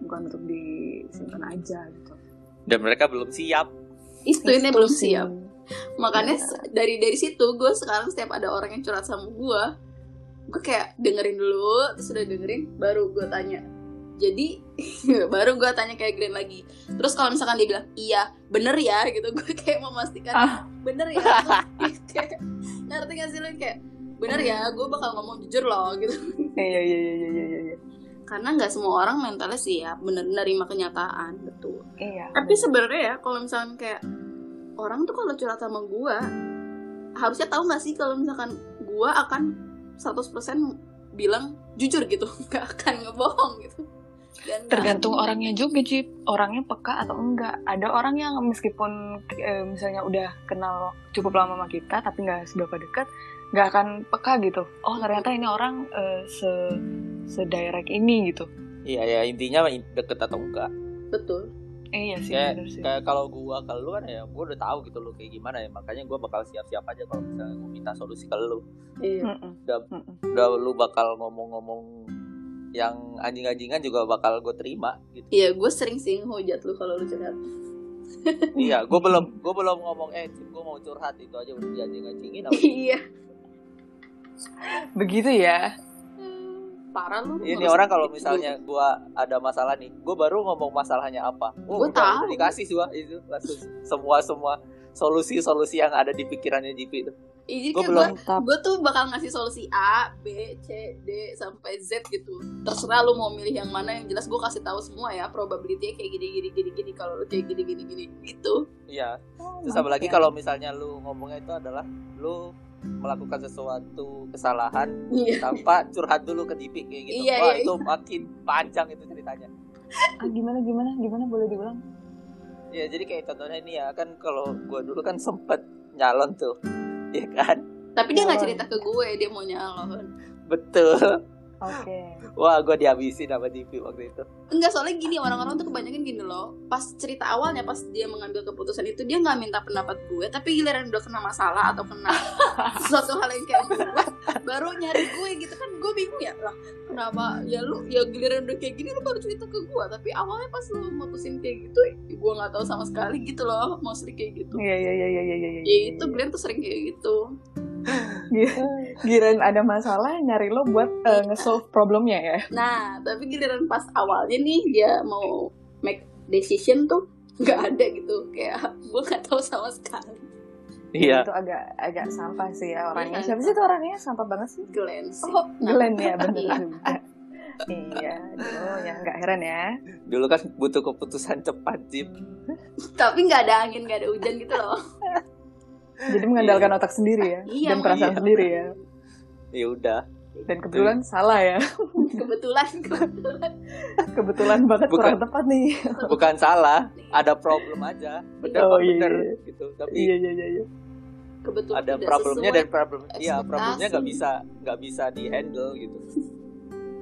bukan untuk disimpan aja gitu. Dan mereka belum siap itu belum sih. siap makanya Iya. s- dari dari situ gue sekarang setiap ada orang yang curhat sama gue gue kayak dengerin dulu terus udah dengerin baru gue tanya. Jadi baru gue tanya kayak Glenn lagi. Terus kalau misalkan dia bilang iya bener ya gitu gue kayak memastikan Ah. bener ya. Kayak, ngerti gak sih lu? Kayak bener ya gue bakal ngomong jujur loh gitu. Iya iya iya iya iya iya karena nggak semua orang mentalnya siap bener nerima kenyataan betul. Iya. Tapi sebenarnya ya kalau misalkan kayak orang tuh kalau curhat sama gua harusnya tahu nggak sih kalau misalkan gua akan 100% bilang jujur gitu nggak akan ngebohong gitu. Dan tergantung orangnya juga Jip. Orangnya peka atau enggak. Ada orang yang meskipun eh, misalnya udah kenal cukup lama sama kita tapi nggak seberapa dekat nggak akan peka gitu. Oh ternyata ini orang eh, se sedirect ini gitu. Iya ya intinya deket atau enggak. Betul. Eh, iya sih Kayak- sih. kayak kalau gua ke lu kan ya gua udah tahu gitu lu kayak gimana ya. Makanya gua bakal siap-siap aja kalau misalnya mau minta solusi ke lu. Iya. Mm-mm. Udah- Mm-mm. udah lu bakal ngomong-ngomong yang anjing-anjingan juga bakal gue terima gitu. Iya gue sering sih ngehujat lu kalau lu curhat. Iya gue belum gue belum ngomong eh gue mau curhat. Itu aja udah dianjing-anjingin apa? Iya begitu ya parah lu ini orang kalau gitu. misalnya gue ada masalah nih gue baru ngomong masalahnya apa oh, Gua udah, tahu. dikasih sih itu langsung semua semua solusi-solusi yang ada di pikirannya JP itu Iya, jadi gue belum gue tuh bakal ngasih solusi A, B, C, D sampai Z gitu. Terserah lu mau milih yang mana yang jelas gue kasih tahu semua ya probability kayak gini gini gini gini kalau lu kayak gini gini gini gitu. iya Oh, terus apalagi mantap. kalau misalnya lu ngomongnya itu adalah lu melakukan sesuatu kesalahan Iya. tanpa curhat dulu ke JP kayak gitu Iya, wah iya, itu makin panjang itu ceritanya ah, gimana gimana gimana boleh diulang Ya jadi kayak contohnya ini ya kan kalau gue dulu kan sempet nyalon tuh, ya kan? Tapi dia nggak cerita ke gue dia mau nyalon. Betul. Oke Wah gue dihabisin sama DP waktu itu. Enggak soalnya gini orang-orang tuh kebanyakan gini loh. Pas cerita awalnya pas dia mengambil keputusan itu dia nggak minta pendapat gue, tapi giliran udah kena masalah atau kena sesuatu hal yang kayak gitu baru nyari gue gitu kan gue bingung ya lah kenapa ya lu ya giliran udah kayak gini lu baru cerita ke gue tapi awalnya pas lu mutusin kayak gitu gue nggak tahu sama sekali gitu loh mostly kayak gitu Iya iya iya iya iya iya. ya itu Glenn tuh sering kayak gitu Giran ada masalah nyari lo buat eh, nge-solve problemnya ya. nah tapi giliran pas awalnya nih dia mau make decision tuh nggak ada gitu kayak gue nggak tahu sama sekali Iya. Itu agak agak sampah sih ya orangnya. Iya. Siapa sih itu orangnya sampah banget sih? Glenn sih Oh, Nah, Glenn ya bener Iya. juga. iya, aduh, ya nggak heran ya. Dulu kan butuh keputusan cepat, Jip. tapi nggak ada angin nggak ada hujan gitu loh Jadi mengandalkan otak sendiri ya Iya, dan perasaan iya. sendiri ya. Ya udah. Dan kebetulan salah ya. kebetulan kebetulan Kebetulan banget Bukan. kurang tepat nih. Bukan salah, ada problem aja. Bener Oh, iya, bener iya. gitu. Tapi Iya iya iya. iya. kebetulan ada problemnya dan problem iya problemnya nggak bisa nggak bisa di handle gitu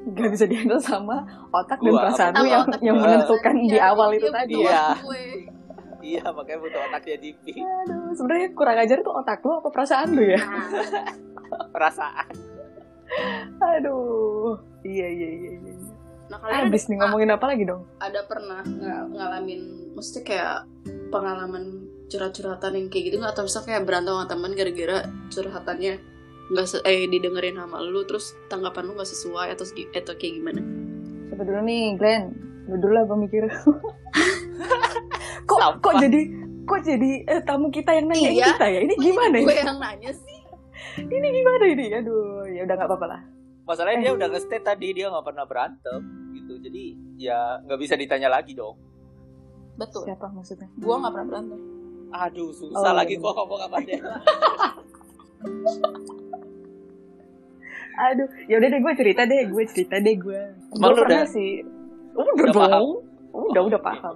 Gak bisa dihandle sama otak dan Gua, perasaan Sama lu yang otak yang gua. menentukan di Iya, awal itu iya, tadi. betul Iya. makanya butuh otaknya JP Aduh, sebenarnya kurang ajar tuh otak lu apa perasaan lu ya? Perasaan Aduh. Iya iya iya iya. nah kalian Abis nih ngomongin apa lagi dong? ada pernah ng- ngalamin maksudnya kayak pengalaman curhat-curhatan yang kayak gitu nggak atau misalnya kayak berantem sama teman gara-gara curhatannya nggak se- eh didengerin sama lu terus tanggapan lu nggak sesuai atau segi- atau kayak gimana Coba dulu nih, Glenn. Lu dulu lah gue mikir. kok Sampah. kok jadi kok jadi eh, tamu kita yang nanya Iya. kita ya? Ini gimana gue ya? yang nanya sih Ini gimana ini? Aduh, ya udah nggak apa-apa lah. masalahnya Eh. dia udah nge-state tadi dia nggak pernah berantem gitu jadi ya nggak bisa ditanya lagi dong betul Siapa maksudnya? gue nggak pernah berantem aduh susah Oh, lagi iya. kok ngomong apa dia Aduh, ya udah deh gue cerita deh, gue cerita deh gue. Gue pernah udah- sih. Udah, udah paham? dong. Udah udah paham.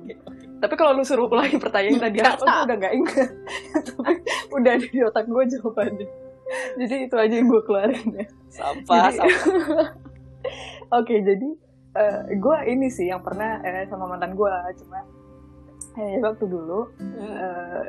Tapi kalau lu suruh ulangi pertanyaan tadi apa, gue udah gak ingat. Tapi udah ada di otak gue jawabannya. Jadi itu aja yang gue keluarin ya. sampah Jadi- sampah Oke, jadi gue ini sih yang pernah eh, sama mantan gue, cuma eh, waktu dulu. eh,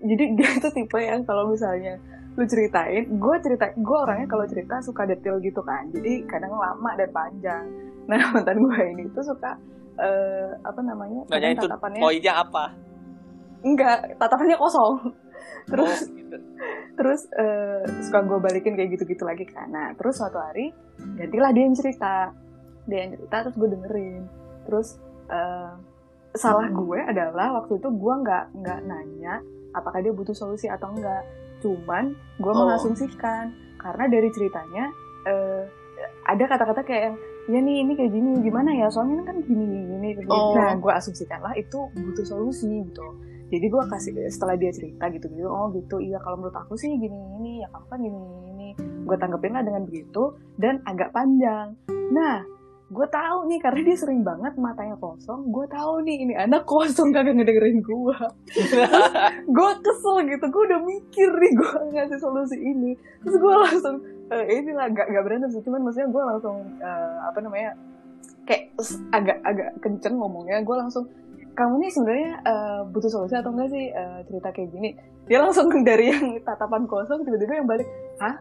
jadi dia tuh tipe yang kalau misalnya lu ceritain, gue cerita, gue orangnya kalau cerita suka detail gitu kan. Jadi kadang lama dan panjang. Nah mantan gue ini tuh suka eh, apa namanya? nanya itu tatapannya poinnya apa enggak, tatapannya kosong. Terus Oh, gitu. terus eh, suka gue balikin kayak gitu-gitu lagi kan nah terus suatu hari gantilah dia yang cerita dia yang cerita terus gue dengerin terus eh, salah gue adalah waktu itu gue nggak nggak nanya apakah dia butuh solusi atau enggak cuman gue Oh. mengasumsikan karena dari ceritanya eh, ada kata-kata kayak yang ya nih ini kayak gini gimana ya soalnya kan gini gini gini gini." Oh. nah gue asumsikan lah itu butuh solusi gitu jadi gue kasih setelah dia cerita gitu gitu oh gitu iya kalau menurut aku sih gini ini ya kamu kan gini ini gue tanggepin lah dengan begitu dan agak panjang nah gue tahu nih karena dia sering banget matanya kosong gue tahu nih ini anak kosong kagak ngedengerin gue gue kesel gitu gue udah mikir nih gue ngasih solusi ini. Terus gue langsung eh, inilah gak, gak berantem sih cuman maksudnya gue langsung eh, apa namanya kayak agak agak kenceng ngomongnya gue langsung kamu nih sebenarnya eh, butuh solusi atau enggak sih eh, cerita kayak gini? Dia langsung dari yang tatapan kosong tiba-tiba yang balik hah?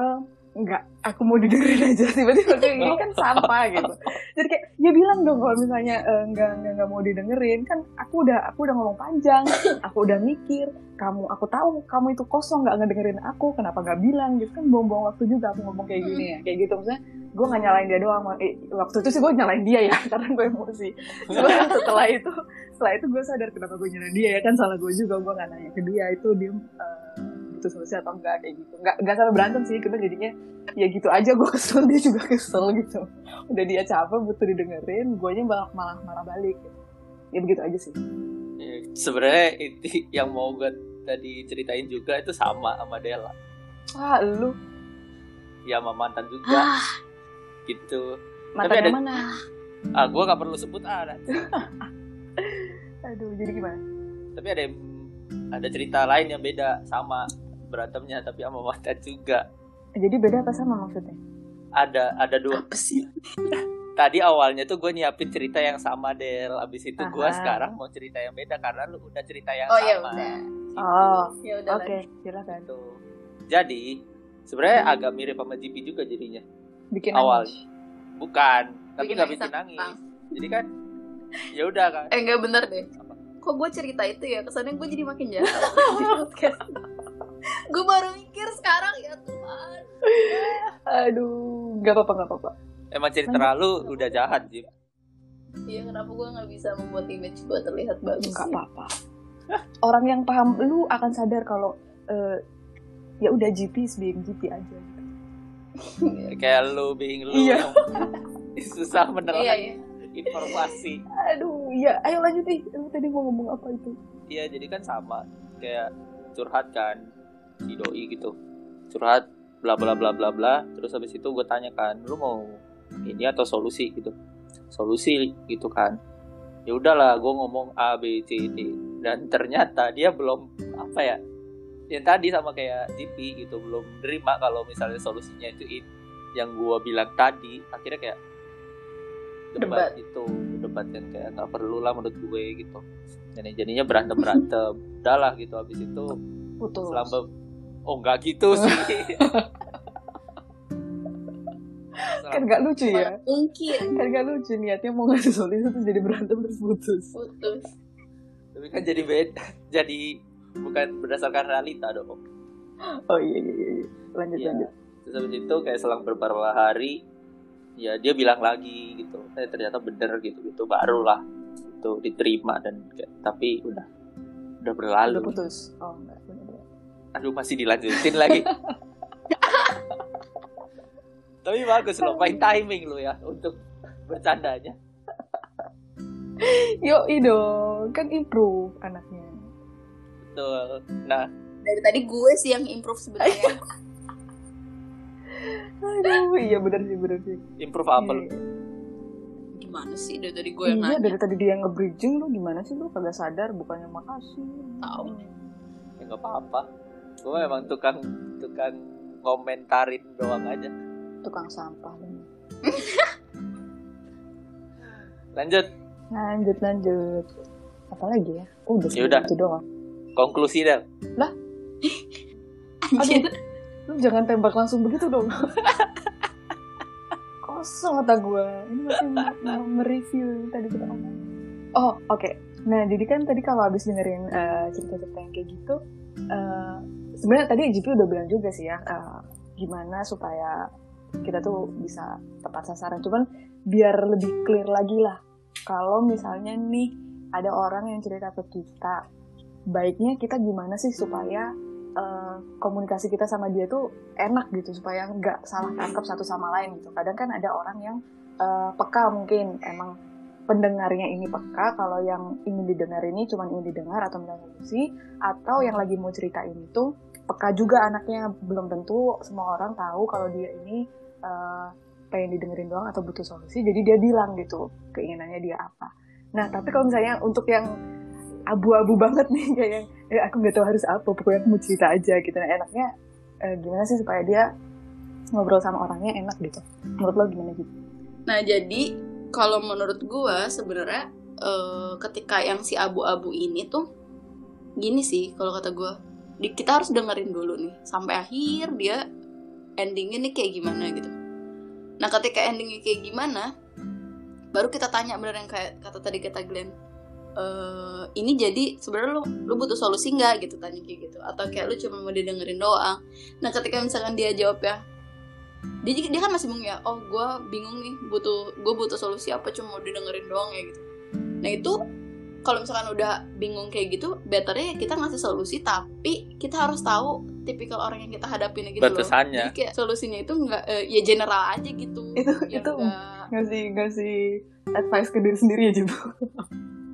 Eh, enggak aku mau didengerin aja tiba-tiba kayak gini kan sampah gitu. Jadi kayak ya bilang dong kalau misalnya eh, enggak, enggak enggak mau didengerin kan aku udah aku udah ngomong panjang aku udah mikir kamu aku tahu kamu itu kosong nggak ngedengerin aku kenapa nggak bilang? Gitu kan buang-buang waktu juga aku ngomong kayak gini ya. Kayak gitu maksudnya gue nggak nyalain dia doang eh, waktu itu sih gue nyalain dia ya karena gue emosi. Cuma setelah itu setelah itu gue sadar kenapa gue nyalain dia ya kan salah gue juga gue nggak nanya ke dia itu dia eh, butuh solusi atau enggak kayak gitu. Nggak nggak sampai berantem sih cuma jadinya ya gitu aja gue kesel dia juga kesel gitu. Udah dia capek butuh didengerin gue malah malah marah balik. Gitu. ya begitu aja sih. Ya, sebenarnya itu yang mau gue tadi ceritain juga itu sama sama Dela wah lu. Ya sama mantan juga. Ah. Gitu. Mantan ada- yang mana? Ah gue gak perlu sebut ah aduh jadi gimana? Tapi ada ada cerita lain yang beda sama berantemnya tapi sama mantan juga. Jadi beda apa sama maksudnya? Ada ada dua. Apa sih? Tadi awalnya tuh gue nyiapin cerita yang sama Del. Abis itu gue sekarang mau cerita yang beda karena lu udah cerita yang oh sama. ya udah. Oh ya udah oke. Silakan. Gitu. jadi sebenarnya agak mirip sama GP juga jadinya. Bikin awal. nangis. bukan tapi Bikin nggak nangis bikin apa? nangis. Jadi kan ya udah kan Eh enggak bener deh. Apa? Kok gue cerita itu ya? Kesannya gue jadi makin jahat. gue baru mikir sekarang ya Tuhan. aduh nggak apa-apa nggak apa-apa. Emang cerita lalu udah jahat Jim Iya kenapa gue nggak bisa membuat image gue terlihat bagus? nggak apa-apa. Orang yang paham lu akan sadar kalau eh, ya udah GP is being GP aja. Kayak lu being lu Iya. susah menelan Iya iya. informasi. Aduh ya ayo lanjut nih lu tadi mau ngomong apa itu? Iya jadi kan sama. Kayak curhat kan si doi gitu. Curhat bla bla bla bla bla. Terus habis itu gue tanya kan lu mau ini atau solusi? Gitu. Solusi gitu kan. Ya udahlah gue ngomong A B C D. Dan ternyata dia belum apa ya yang tadi sama kayak GP gitu belum terima kalau misalnya solusinya itu it, yang gue bilang tadi. Akhirnya kayak debat, Debat. itu debat yang kayak nggak perlu lah menurut gue gitu. Dan jadinya berantem berantem udahlah gitu habis itu putus. selama oh nggak gitu sih. Kan nggak lucu ya? Mungkin. Kan nggak lucu niatnya mau ngasih solusi terus jadi berantem terus putus. Putus. tapi kan jadi beda jadi bukan berdasarkan realita dong. Oh iya iya iya iya. lanjut Iya. lanjut. Terus habis itu kayak selang beberapa hari ya dia bilang lagi gitu eh ternyata bener gitu gitu. Barulah itu diterima dan kayak, tapi udah udah berlalu. Udah putus. Oh enggak. Aduh masih dilanjutin lagi. Tapi bagus loh main timing lo ya untuk bercandanya. Yo dong kan improve anaknya. Betul. Nah. Dari tadi gue sih yang improve sebenarnya. aduh iya bener sih bener sih. Improve apa lu? Iya. Gimana sih dari tadi gue yang iya nanya? dari tadi dia nge-bridging lu gimana sih lu? Kagak sadar bukannya makasih Tahu. ya nggak apa-apa gue memang tukang tukang komentarin doang aja. Tukang sampah. Lu. lanjut. Lanjut lanjut. Apa lagi ya? Oh, udah Ya udah. itu doang. Konklusi Del Anjir. lu jangan tembak langsung begitu dong. Kosong kata gue ini masih mau- mereview yang tadi kita ngomong. Oh oke. Nah jadi kan tadi kalau habis dengerin eh, cerita-cerita yang kayak gitu eh, sebenarnya tadi GP udah bilang juga sih ya eh, gimana supaya kita tuh bisa tepat sasaran cuman biar lebih clear lagi lah kalau misalnya nih ada orang yang cerita ke kita baiknya kita gimana sih supaya eh, komunikasi kita sama dia tuh enak gitu supaya nggak salah tangkap satu sama lain gitu. Kadang kan ada orang yang eh, peka mungkin emang pendengarnya ini peka kalau yang ingin didengar ini cuma ingin didengar atau mendengar solusi atau yang lagi mau cerita ini tuh peka juga anaknya. Belum tentu semua orang tahu kalau dia ini eh, pengen didengerin doang atau butuh solusi jadi dia bilang gitu keinginannya dia apa. Nah tapi kalau misalnya untuk yang abu-abu banget nih kayak yang eh, aku nggak tahu harus apa pokoknya aku mau cerita aja gitu. Nah enaknya eh, gimana sih supaya dia ngobrol sama orangnya enak gitu? Menurut lo gimana gitu Nah jadi kalau menurut gue sebenarnya eh, ketika yang si abu-abu ini tuh gini sih kalau kata gue di- kita harus dengerin dulu nih sampai akhir dia endingnya nih kayak gimana gitu. Nah ketika endingnya kayak gimana baru kita tanya bener yang kayak kata tadi kata Glenn eh ini jadi sebenarnya lu lu butuh solusi nggak? gitu tanya kayak gitu. Atau kayak lu cuma mau didengerin doang. Nah ketika misalkan dia jawab ya dia dia kan masih bingung ya oh gue bingung nih butuh gue butuh solusi apa cuma mau didengerin doang ya? gitu. Nah itu kalau misalkan udah bingung kayak gitu betternya kita ngasih solusi tapi kita harus tahu tipikal orang yang kita hadapin gitu loh. Batasannya. jadi kayak solusinya itu nggak eh, ya general aja gitu Itu- Ya itu- nggak- ngasih ngasih advice ke diri sendiri aja bu.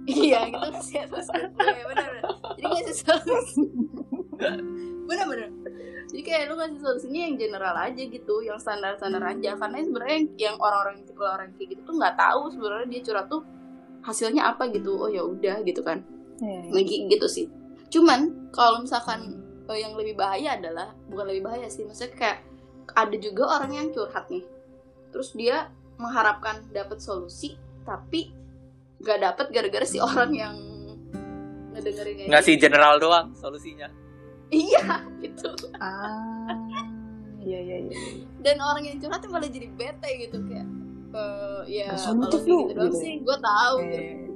Iya gitu ngasih advice ke bener bener jadi ngasih solusi bener bener jadi kayak lu ngasih solusinya yang general aja gitu yang standar standar aja. Karena sebenarnya yang, orang-orang kalau orang kayak gitu tuh nggak tahu sebenarnya dia curhat tuh hasilnya apa gitu oh ya udah gitu kan. Iya, Lagi gitu sih. Cuman kalau misalkan eh, yang lebih bahaya adalah bukan lebih bahaya sih maksudnya kayak ada juga orang yang curhat nih. Terus dia mengharapkan dapat solusi tapi nggak dapat gara-gara si orang yang ngedengerinnya ini. ngasih general doang solusinya. Iya gitu. Ah iya iya iya. Dan orang yang curhat tuh malah jadi bete gitu kayak eh ya Gak kalau kayak lu, gitu doang gitu. sih gue tahu Eh, gitu.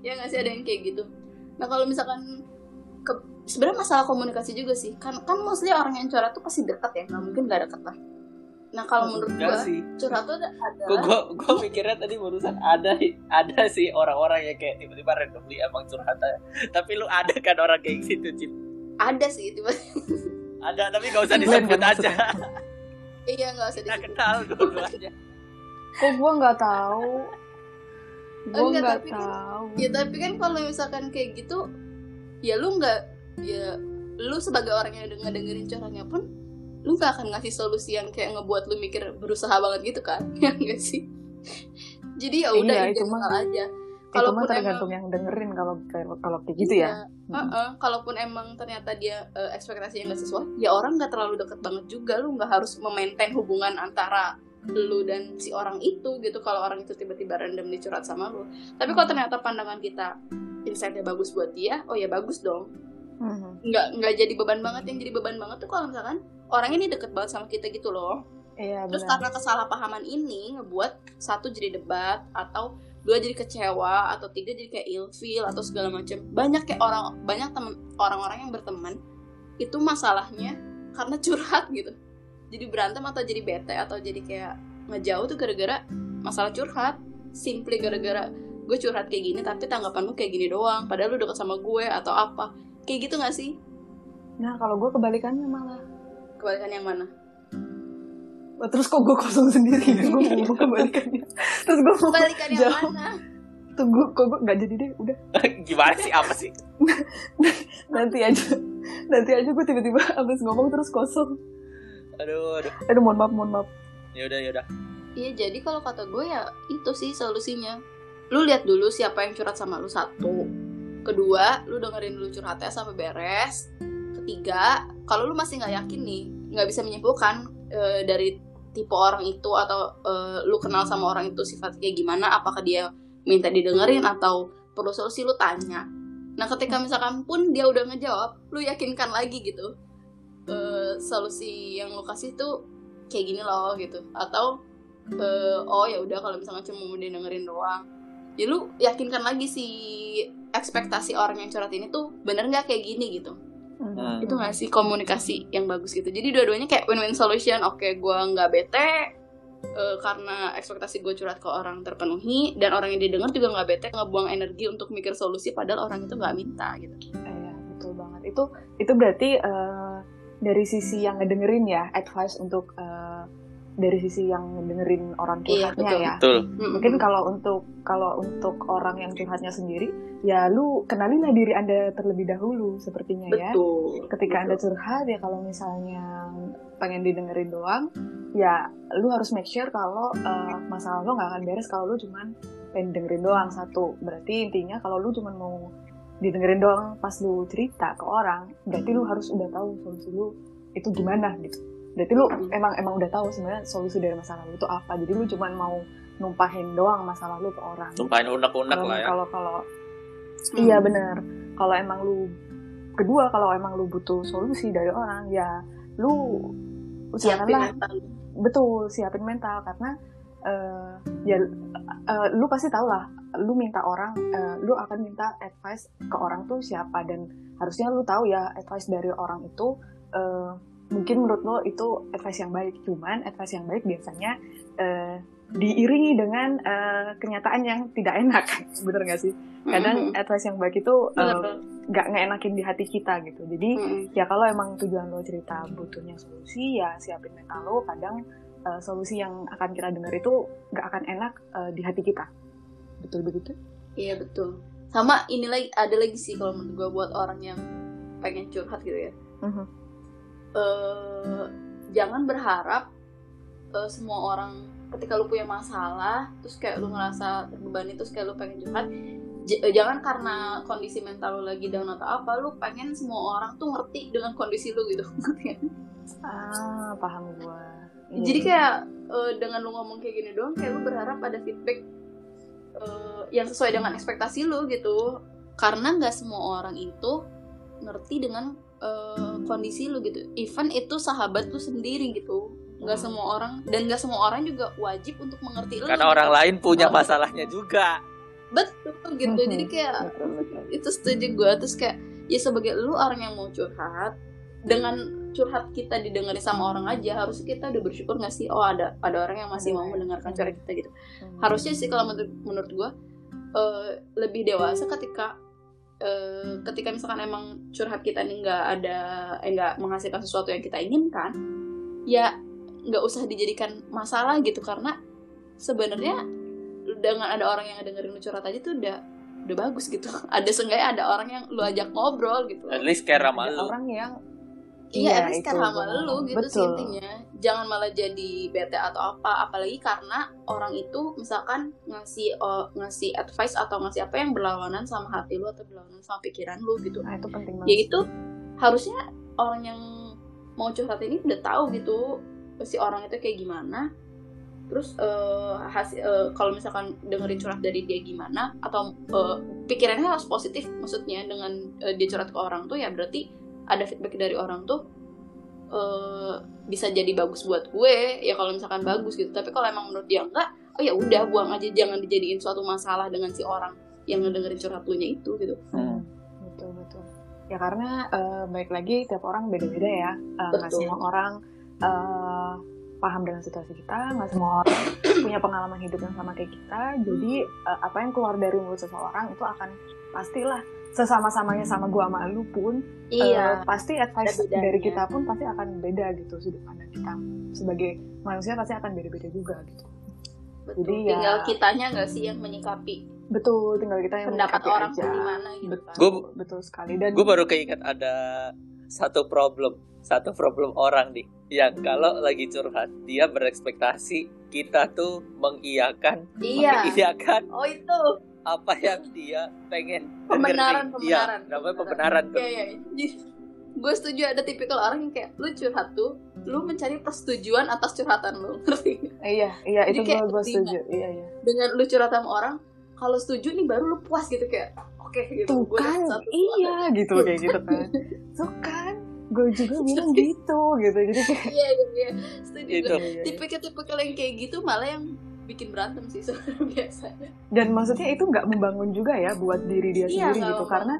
ya nggak sih ada yang kayak gitu. Nah kalau misalkan ke sebenarnya masalah komunikasi juga sih. Kan kan mostly orang yang curhat tuh pasti dekat ya nggak mungkin nggak dekat lah. Nah kalau menurut enggak gue curhat tuh ada. Gue gue gue mikirnya tadi barusan ada ada sih orang-orang yang kayak tiba-tiba randomly emang curhat aja. tapi lu ada kan orang kayak gitu Cip? Ada sih tiba ada tapi gak usah Glenn disebut kan aja. Iya nggak usah kita disebut. kenal dua-duanya kok gue nggak tahu? Gue nggak kan- tahu. ya tapi kan kalau misalkan kayak gitu ya lu nggak ya lu sebagai orang yang denger dengerin curhatnya pun lu nggak akan ngasih solusi yang kayak ngebuat lu mikir berusaha banget gitu kan? Ya enggak sih? Jadi ya udah Iya, itu mah- aja. Itu kalaupun mah tergantung yang dengerin kalau kalau kayak gitu ya. Iya. Heeh, kalaupun emang ternyata dia eh, ekspektasinya nggak sesuai ya orang nggak terlalu deket banget juga. Lu nggak harus memaintain hubungan antara lu dan si orang itu gitu. Kalau orang itu tiba-tiba random curhat sama lu. Tapi kalau ternyata pandangan kita insight-nya bagus buat dia oh ya bagus dong. Mhm. nggak nggak jadi beban banget. Yang jadi beban banget tuh kalau misalkan orang ini deket banget sama kita gitu loh. Iya terus benar. karena kesalahpahaman ini ngebuat satu jadi debat atau dua jadi kecewa atau tiga jadi kayak ilfeel atau segala macam banyak kayak orang banyak temen orang-orang yang berteman itu masalahnya karena curhat gitu jadi berantem atau jadi bete atau jadi kayak ngejauh tuh gara-gara masalah curhat. Simply gara-gara gue curhat kayak gini tapi tanggapan lu kayak gini doang padahal lu deket sama gue atau apa. Kayak gitu gak sih? Nah kalau gue kebalikannya malah. Kebalikan yang mana? Wah, terus kok gue kosong sendiri gue mau ngomong kebalikannya terus gue mau kebalikan yang mana? Tunggu kok gue nggak jadi deh udah. Gimana sih? Apa sih? Nanti aja. Nanti aja gue tiba-tiba abis ngomong terus kosong aduh aduh. Aduh mohon maaf mohon maaf. Yaudah yaudah. Iya jadi kalau kata gue ya itu sih solusinya. Lu lihat dulu siapa yang curhat sama lu satu. Kedua, lu dengerin dulu curhatnya sampai beres. Ketiga, kalau lu masih nggak yakin nih nggak bisa menyimpulkan eh, dari tipe orang itu Atau eh, lu kenal sama orang itu sifatnya kayak gimana Apakah dia minta didengerin atau perlu solusi lu tanya. Nah ketika misalkan pun dia udah ngejawab Lu yakinkan lagi gitu eh, Solusi yang lu kasih tuh kayak gini loh gitu. Atau eh, oh ya udah kalau misalnya cuma mau dengerin doang. Ya lu yakinkan lagi si ekspektasi orang yang curhat ini tuh bener nggak kayak gini gitu. Hmm. itu nggak sih komunikasi yang bagus gitu? Jadi dua-duanya kayak win-win solution. Oke gua nggak bete eh, karena ekspektasi gue curhat ke orang terpenuhi dan orang yang didengar juga nggak bete ngebuang energi untuk mikir solusi padahal orang itu nggak minta gitu. Iya, betul banget. Itu itu berarti eh, dari sisi yang ngedengerin ya, advice untuk eh, dari sisi yang ngedengerin orang Iya, curhatnya betul. ya. betul Mungkin kalau untuk kalau untuk orang yang curhatnya sendiri, ya lu kenalilah diri Anda terlebih dahulu sepertinya ya. betul Ketika Anda Betul. curhat ya kalau misalnya pengen didengerin doang, ya lu harus make sure kalau eh, masalah lu nggak akan beres kalau lu cuman pengen dengerin doang satu. Berarti intinya kalau lu cuman mau didengerin doang pas lu cerita ke orang, berarti lu harus udah tahu solusi lu itu gimana gitu. Berarti lu emang emang udah tahu sebenarnya solusi dari masalah lu itu apa. Jadi lu cuman mau numpahin doang masalah lu ke orang. tumpahin unek-unek lah ya kalau kalau Hmm. Iya bener. Kalau emang lu kedua kalau emang lu butuh solusi dari orang ya lu siapin usahakanlah mental betul siapin mental karena eh, ya eh, lu pasti tau lah lu minta orang eh, lu akan minta advice ke orang tuh siapa. Dan harusnya lu tahu ya advice dari orang itu eh, mungkin menurut lo itu advice yang baik. Cuman advice yang baik biasanya eh, diiringi dengan eh, kenyataan yang tidak enak. Bener gak sih? Kadang Mm-mm. advice yang baik itu Bener, nggak ngenakin di hati kita gitu. Jadi Mm-mm. ya kalau emang tujuan lo cerita butuhnya solusi ya siapin mental lo. Kadang eh, solusi yang akan kita dengar itu nggak akan enak eh, di hati kita betul begitu Iya betul. Sama ini lagi ada lagi sih kalau menurut gue buat orang yang pengen curhat gitu ya. Mhm. Eh, jangan berharap eh, semua orang ketika lu punya masalah terus kayak lu ngerasa terbebani terus kayak lu pengen curhat j- jangan karena kondisi mental lu lagi down atau apa lu pengen semua orang tuh ngerti dengan kondisi lu gitu ah paham gua Iya. jadi kayak eh, dengan lu ngomong kayak gini doang kayak lu berharap ada feedback eh, yang sesuai dengan ekspektasi lu gitu karena nggak semua orang itu ngerti dengan eh, kondisi lu gitu even itu sahabat lu sendiri gitu nggak Hmm. semua orang dan nggak semua orang juga wajib untuk mengerti lu karena gitu. orang lain punya Oh. masalahnya juga betul gitu Mhm. jadi kayak Betul, betul. itu setuju gue terus kayak ya sebagai lu orang yang mau curhat dengan curhat kita didengarin sama orang aja harusnya kita udah bersyukur nggak sih? Oh ada ada orang yang masih mau mendengarkan curhat kita gitu. Harusnya sih kalau menurut menurut gue eh, lebih dewasa ketika eh, ketika misalkan emang curhat kita nih nggak ada eh nggak menghasilkan sesuatu yang kita inginkan ya nggak usah dijadikan masalah gitu. Karena sebenarnya dengan ada orang yang dengerin lu curhat aja tuh udah udah bagus gitu. Ada seenggaknya ada orang yang lu ajak ngobrol gitu. At least care sama Ada lu. orang yang Iya, Iya, itu karena sama lu gitu sih Betul. intinya. Jangan malah jadi bete atau apa, apalagi karena orang itu misalkan ngasih oh, ngasih advice atau ngasih apa yang berlawanan sama hati lu atau berlawanan sama pikiran lu gitu. nah itu penting Ya banget itu harusnya orang yang mau curhat ini udah tahu gitu si orang itu kayak gimana. Terus hasil eh, kalau misalkan dengerin curhat dari dia gimana atau eh, pikirannya harus positif maksudnya dengan eh, dia curhat ke orang tuh ya berarti ada feedback dari orang tuh eh, bisa jadi bagus buat gue. Ya kalau misalkan bagus gitu. Tapi kalau emang menurut dia enggak oh ya udah buang aja. Jangan dijadiin suatu masalah dengan si orang yang ngedengerin curhat lu nya itu gitu. Hmm. betul betul. Ya karena eh, baik lagi tiap orang beda-beda ya. Eh, nggak Betul. semua orang eh, paham dengan situasi kita. Nggak semua orang punya pengalaman hidup yang sama kayak kita. Jadi eh, apa yang keluar dari mulut seseorang itu akan pastilah sesama-samanya sama gua sama lu pun iya. eh, pasti advice bedanya. dari kita pun pasti akan beda gitu sudut pandang kita. Sebagai manusia pasti akan beda-beda juga gitu. Betul. Jadi ya- tinggal kitanya nggak sih yang menyikapi betul tinggal kita yang pendapat menyikapi orang aja. tuh gimana gitu betul kan. Gua- betul sekali. Dan gue baru keinget ada satu problem satu problem orang nih yang kalau lagi curhat dia berekspektasi kita tuh mengiyakan iya. mengiyakan. Oh itu apa yang dia pengen Pembenaran, dengerin. Iya, pembenaran, namanya pembenaran. tuh. Iya iya gue setuju ada tipikal orang yang kayak lu curhat tuh lu mencari persetujuan atas curhatan lu. Ngerti iya iya itu kayak gue gue setuju. Iya iya. dengan lu curhat sama orang kalau setuju nih baru lu puas gitu kayak oke gitu. Tuh gua kan iya gitu kayak gitu kan. Tuh kan gue juga bilang gitu gitu. Jadi kayak iya iya iya. Setuju Itu. gue. iya, iya. tipikal-tipikal yang kayak gitu malah yang bikin berantem sih sebenarnya biasanya. Dan maksudnya itu nggak membangun juga ya buat diri dia iya sendiri gitu karena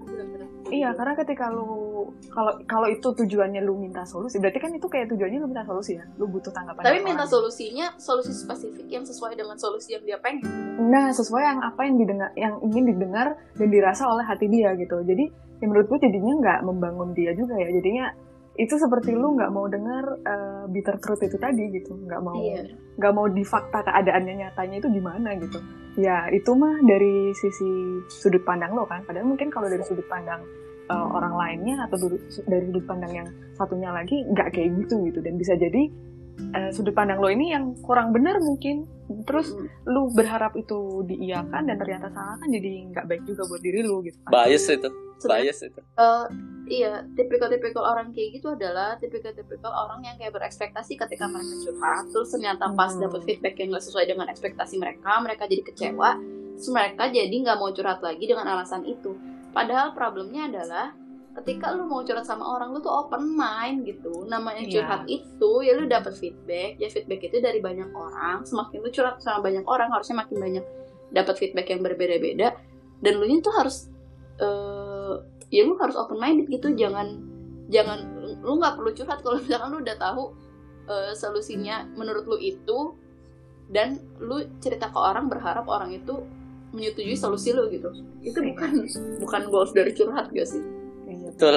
iya karena ketika lu kalau kalau itu tujuannya lu minta solusi berarti kan itu kayak tujuannya lu minta solusi ya? Lu butuh tanggapan tapi minta orang. solusinya solusi spesifik yang sesuai dengan solusi yang dia pengen. Nah sesuai yang apa yang didengar yang ingin didengar dan dirasa oleh hati dia gitu. Jadi ya menurut gue jadinya nggak membangun dia juga ya. Jadinya itu seperti lu nggak mau dengar eh, bitter truth itu tadi gitu. Nggak mau iya. nggak mau di fakta keadaannya nyatanya itu gimana gitu. Ya itu mah dari sisi sudut pandang lo kan. Padahal mungkin kalau dari sudut pandang uh, orang lainnya atau dari sudut pandang yang satunya lagi nggak kayak gitu gitu. Dan bisa jadi uh, sudut pandang lo ini yang kurang benar mungkin. Terus Mm. lu berharap itu diiyakan dan ternyata salah kan jadi nggak baik juga buat diri lu gitu kan. bias itu. Bias itu. Eh, iya, tipikal-tipikal orang kayak gitu adalah tipikal-tipikal orang yang kayak berekspektasi ketika mereka curhat, terus ternyata pas Hmm. dapet feedback yang gak sesuai dengan ekspektasi mereka, mereka jadi kecewa, terus mereka jadi nggak mau curhat lagi dengan alasan itu. Padahal problemnya adalah ketika lu mau curhat sama orang, lu tuh open mind gitu. Namanya Iya. curhat itu, ya lu dapet feedback, ya feedback itu dari banyak orang. Semakin lu curhat sama banyak orang, harusnya makin banyak dapat feedback yang berbeda-beda. Dan lu nya tuh harus eh, ya lu harus open minded gitu jangan jangan lu nggak perlu curhat kalau misalkan lu udah tahu eh, solusinya menurut lu itu dan lu cerita ke orang berharap orang itu menyetujui solusi lu gitu. Itu bukan bukan goals dari curhat gak sih? Iya. betul.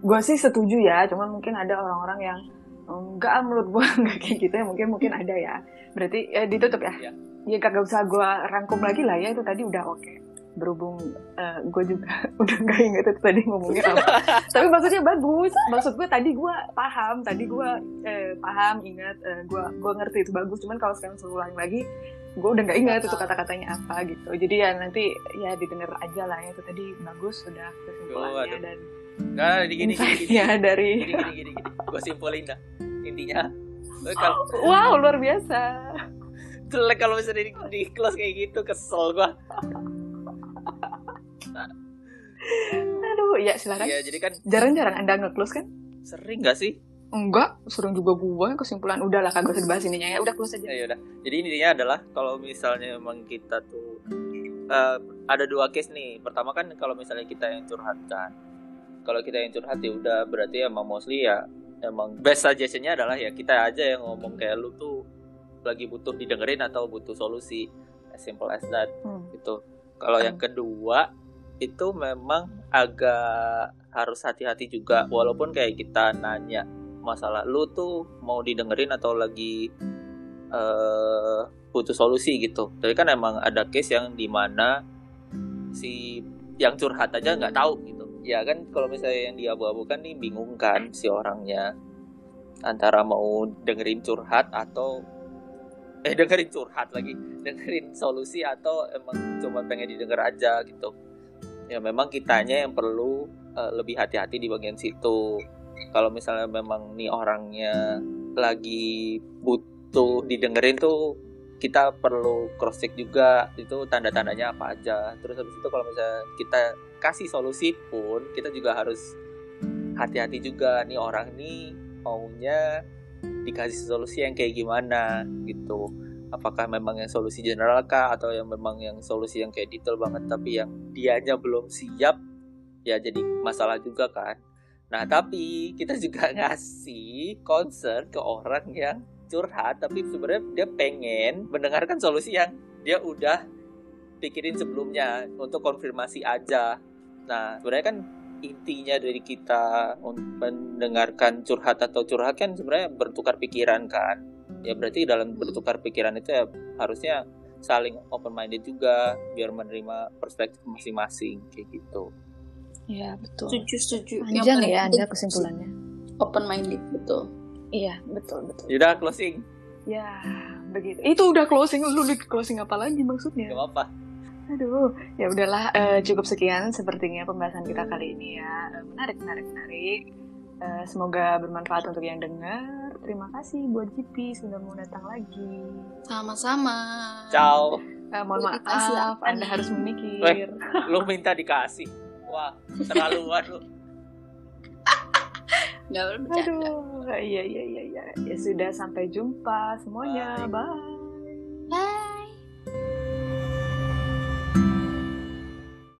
Gue sih setuju ya cuman mungkin ada orang-orang yang enggak ah, menurut gue enggak kayak gitu ya mungkin mungkin ada ya. Berarti ya ditutup ya? Iya. ya kagak usah gue rangkum lagi lah ya itu tadi udah oke berhubung gue juga udah nggak inget itu tadi ngomongnya apa. Tapi maksudnya bagus. Maksud gue tadi gue paham tadi gue eh, paham ingat eh, gue gue ngerti itu bagus. Cuman kalau sekarang suruh ulang lagi gue udah nggak ingat itu kata-katanya apa gitu. Jadi ya nanti ya didengar aja lah ya itu tadi bagus sudah kesimpulannya dan nah gini gini gini gini. insightnya dari gini gini gini, gini. gue simpulin dah intinya. Eh, kalau wow luar biasa. Jelek kalau misalnya di, di close kayak gitu kesel gue aduh ya silakan Iya jadi kan jarang-jarang anda nge-close kan Sering gak sih? Enggak, sering juga gue kesimpulan udahlah kagak usah dibahas ininya ya. Udah close aja. Ya udah. Jadi intinya adalah kalau misalnya memang kita tuh eh, ada dua case nih. Pertama kan kalau misalnya kita yang curhat kan. Kalau kita yang curhat ya udah berarti emang mostly ya emang best suggestionnya adalah ya kita aja yang ngomong kayak lu tuh lagi butuh didengerin atau butuh solusi. As simple as that Hmm. gitu. Kalau yang kedua itu memang agak harus hati-hati juga walaupun kayak kita nanya masalah lu tuh mau didengerin atau lagi eh butuh solusi gitu. Tapi kan emang ada case yang di mana si yang curhat aja nggak tahu gitu. Ya kan kalau misalnya yang diabu-abukan nih bingung kan si orangnya antara mau dengerin curhat atau eh dengerin curhat lagi dengerin solusi atau emang cuma pengen didengar aja gitu ya memang kitanya yang perlu eh, lebih hati-hati di bagian situ. Kalau misalnya memang nih orangnya lagi butuh didengerin tuh kita perlu cross check juga itu tanda-tandanya apa aja. Terus habis itu kalau misalnya kita kasih solusi pun kita juga harus hati-hati juga nih orang nih maunya dikasih solusi yang kayak gimana gitu apakah memang yang solusi general kah atau yang memang yang solusi yang kayak detail banget tapi yang dianya belum siap ya jadi masalah juga kan. Nah tapi kita juga ngasih concern ke orang yang curhat tapi sebenarnya dia pengen mendengarkan solusi yang dia udah pikirin sebelumnya untuk konfirmasi aja. Nah sebenarnya kan intinya dari kita mendengarkan curhat atau curhat kan sebenarnya bertukar pikiran kan ya berarti dalam bertukar pikiran itu ya harusnya saling open minded juga biar menerima perspektif masing-masing kayak gitu Iya, betul. setuju setuju Panjang ya Anda kesimpulannya. open minded betul Iya, betul, betul. Yaudah closing Ya, begitu. Itu udah closing, lu closing apa lagi maksudnya? gak apa-apa Aduh, ya udahlah eh, cukup sekian sepertinya pembahasan kita kali ini ya. Eh, menarik, menarik, menarik. Eh, semoga bermanfaat untuk yang dengar. Terima kasih buat GP sudah mau datang lagi. sama-sama ciao Eh, mohon maaf, apa Anda nih? harus memikir. Weh. lu minta dikasih wah terlaluan lu nggak boleh bercanda Aduh, iya, iya, iya, iya. Ya sudah, sampai jumpa semuanya. Bye. Bye.